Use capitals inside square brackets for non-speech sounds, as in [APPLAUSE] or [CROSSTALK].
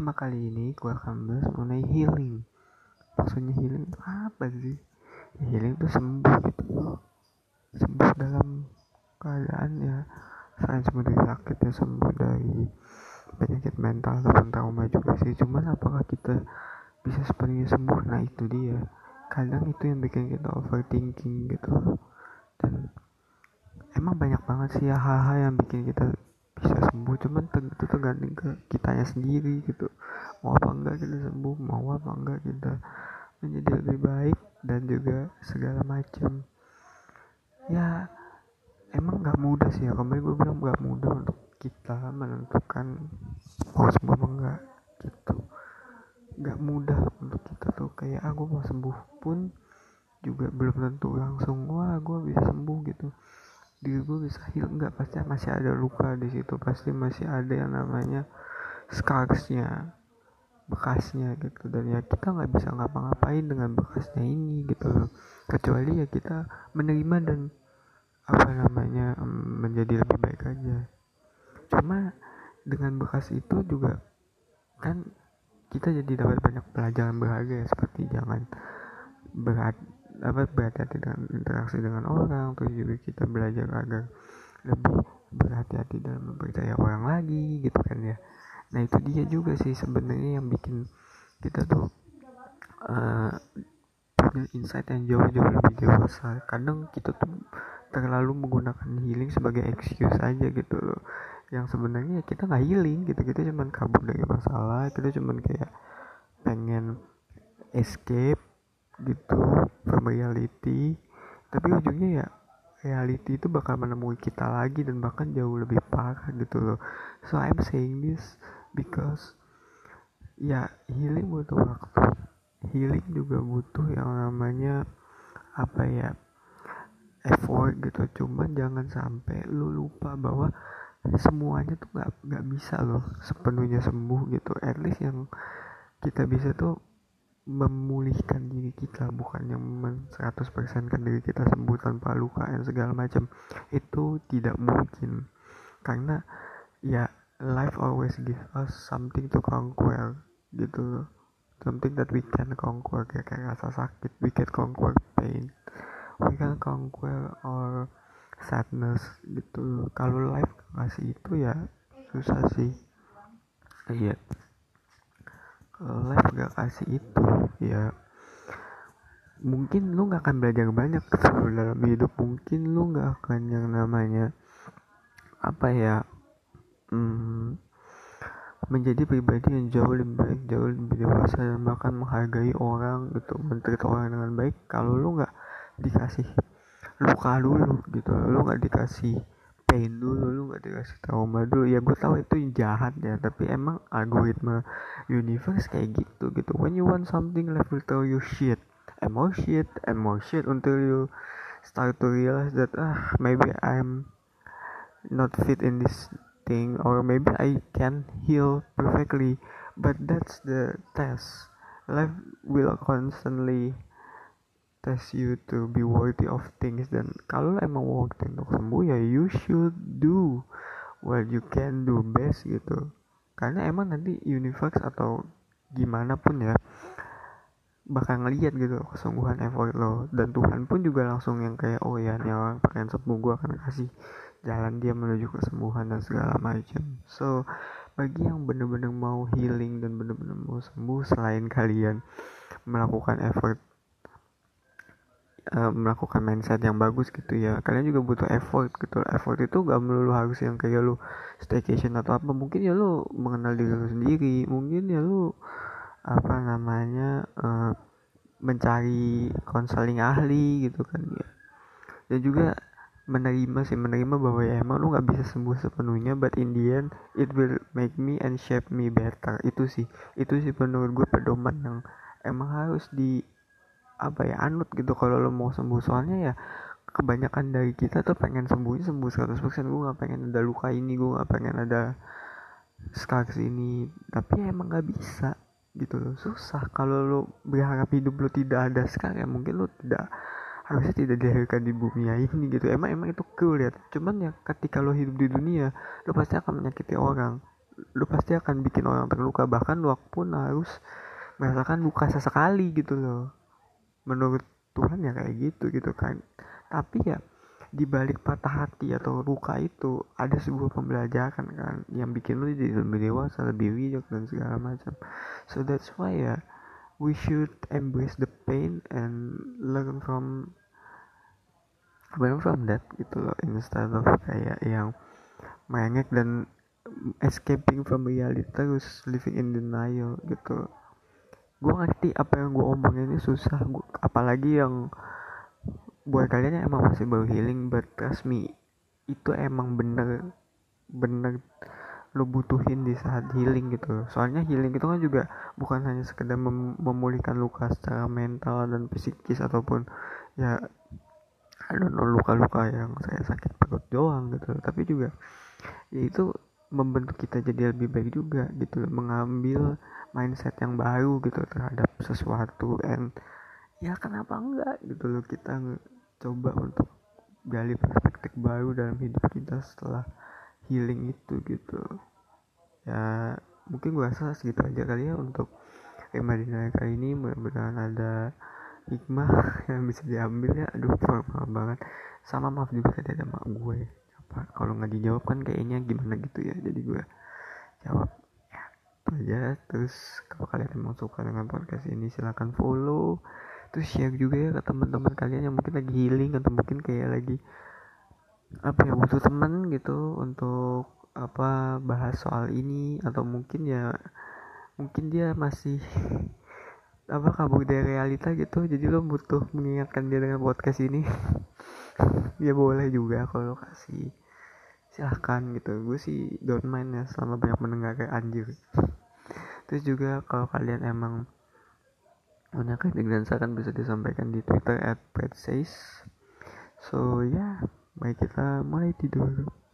Tema kali ini gue akan bahas mengenai healing. Maksudnya healing itu apa sih? Ya, healing itu sembuh gitu loh. Sembuh dalam keadaan ya selain sembuh dari sakit ya sembuh dari penyakit mental ataupun trauma juga sih cuman apakah kita bisa sepenuhnya sembuh nah itu dia kadang itu yang bikin kita overthinking gitu dan emang banyak banget sih ya hal-hal yang bikin kita bisa sembuh cuman itu tergantung ke kitanya sendiri gitu. Mau apa enggak kita sembuh mau apa enggak kita menjadi lebih baik dan juga segala macam. Ya emang nggak mudah sih ya kemarin gue bilang nggak mudah untuk kita menentukan mau sembuh apa enggak gitu. Nggak mudah untuk kita tuh kayak aku ah, mau sembuh pun juga belum tentu langsung wah gue bisa sembuh gitu diri gue bisa heal enggak pasti masih ada luka di situ. Pasti masih ada yang namanya scarsnya bekasnya gitu. Dan ya kita nggak bisa ngapa-ngapain dengan bekasnya ini gitu loh. Kecuali ya kita menerima dan apa namanya menjadi lebih baik aja. Cuma dengan bekas itu juga kan kita jadi dapat banyak pelajaran berharga ya. Seperti jangan berat apa berhati-hati dengan interaksi dengan orang terus juga kita belajar agar lebih berhati-hati dalam mempercaya orang lagi gitu kan ya. Nah itu dia juga sih sebenarnya yang bikin kita tuh uh, punya insight yang jauh-jauh lebih dewasa. Kadang kita tuh terlalu menggunakan healing sebagai excuse aja gitu loh. Yang sebenarnya kita nggak healing gitu kita cuman kabur dari masalah kita cuman kayak pengen escape gitu reality tapi ujungnya ya reality itu bakal menemui kita lagi dan bahkan jauh lebih parah gitu loh. So I'm saying this because ya healing butuh waktu. Healing juga butuh yang namanya apa ya effort gitu. Cuman jangan sampai lu lupa bahwa semuanya tuh nggak nggak bisa loh sepenuhnya sembuh gitu. At least yang kita bisa tuh memulihkan diri kita bukan yang 100% kan diri kita sembuh tanpa luka dan segala macam. Itu tidak mungkin. Karena ya life always give us something to conquer gitu something that we can conquer kayak, kayak rasa sakit we can conquer pain. We can conquer our sadness gitu kalau life kasih itu ya susah sih. Iya life gak kasih itu ya. Mungkin lu gak akan belajar banyak dalam hidup. Mungkin lu gak akan yang namanya apa ya hmm, menjadi pribadi yang jauh lebih baik jauh lebih dewasa dan bahkan menghargai orang gitu menteri orang dengan baik. Kalau lu nggak dikasih luka dulu gitu lu nggak dikasih pain dulu lu gak dikasih trauma dulu. Ya gue tahu itu jahat ya tapi emang algoritma universe kayak gitu gitu. When you want something life will tell you shit. And more shit and shit until you start to realize that ah maybe I'm not fit in this thing or maybe I can heal perfectly. But that's the test. Life will constantly test you to be worthy of things. Dan kalau emang worthy untuk sembuh ya you should do what you can do best gitu. Karena emang nanti universe atau gimana pun ya bakal ngeliat gitu kesungguhan effort lo. Dan Tuhan pun juga langsung yang kayak oh ya nih orang pengen sembuh gue akan kasih jalan dia menuju kesembuhan dan segala macam. So bagi yang bener-bener mau healing dan bener-bener mau sembuh selain kalian melakukan effort uh, melakukan mindset yang bagus gitu ya. Kalian juga butuh effort gitu. Effort itu gak melulu harus yang kayak lu staycation atau apa. Mungkin ya lu mengenal diri lu sendiri. Mungkin ya lu apa namanya uh, mencari konseling ahli gitu kan ya. Dan juga menerima sih menerima bahwa ya emang lu nggak bisa sembuh sepenuhnya but in the end it will make me and shape me better. Itu sih. Itu sih menurut gue pedoman yang emang harus di apa ya anut gitu. Kalau lo mau sembuh soalnya ya kebanyakan dari kita tuh pengen sembuh sembuh 100% gue nggak pengen ada luka ini gue nggak pengen ada scars ini. Tapi ya emang nggak bisa gitu loh. Susah. Kalau lo berharap hidup lo tidak ada sekarang ya mungkin lo tidak harusnya tidak dilahirkan di bumi ini gitu. Emang emang itu cool ya. Cuman ya ketika lo hidup di dunia lo pasti akan menyakiti orang. Lo pasti akan bikin orang terluka. Bahkan lo pun harus merasakan luka sesekali gitu loh menurut Tuhan ya kayak gitu gitu kan. Tapi ya di balik patah hati atau luka itu ada sebuah pembelajaran kan yang bikin lu jadi lebih dewasa lebih bijak dan segala macam. So that's why ya we should embrace the pain and learn from learn from that gitu loh instead of kayak yang merengek dan escaping from reality terus living in denial gitu gue ngerti apa yang gue omongin ini susah gua, apalagi yang buat kalian yang emang masih baru healing me itu emang bener bener lo butuhin di saat healing gitu soalnya healing itu kan juga bukan hanya sekedar mem memulihkan luka secara mental dan psikis ataupun ya I don't know luka-luka yang saya sakit perut doang gitu tapi juga ya itu membentuk kita jadi lebih baik juga gitu mengambil mindset yang baru gitu terhadap sesuatu and ya kenapa enggak gitu loh kita coba untuk gali perspektif baru dalam hidup kita setelah healing itu gitu. Ya mungkin gue rasa segitu aja kali ya untuk tema kali ini. Mudah-mudahan ada hikmah [LAUGHS] yang bisa diambil ya. Aduh maaf banget. Sama maaf juga tadi ada mak gue kalau nggak dijawab kan kayaknya gimana gitu ya. Jadi gue jawab ya itu aja. Terus kalau kalian emang suka dengan podcast ini silahkan follow. Terus share juga ya ke teman-teman kalian yang mungkin lagi healing atau mungkin kayak lagi apa ya butuh teman gitu untuk apa bahas soal ini. Atau mungkin ya mungkin dia masih apa kabur dari realita gitu. Jadi lo butuh mengingatkan dia dengan podcast ini. [LAUGHS] Ya boleh juga kalau kasih silahkan gitu. Gue sih don't mind ya selama banyak mendengar kayak anjir. Terus juga kalau kalian emang punya kritik dan saran bisa disampaikan di Twitter at says. So ya yeah, mari kita mulai tidur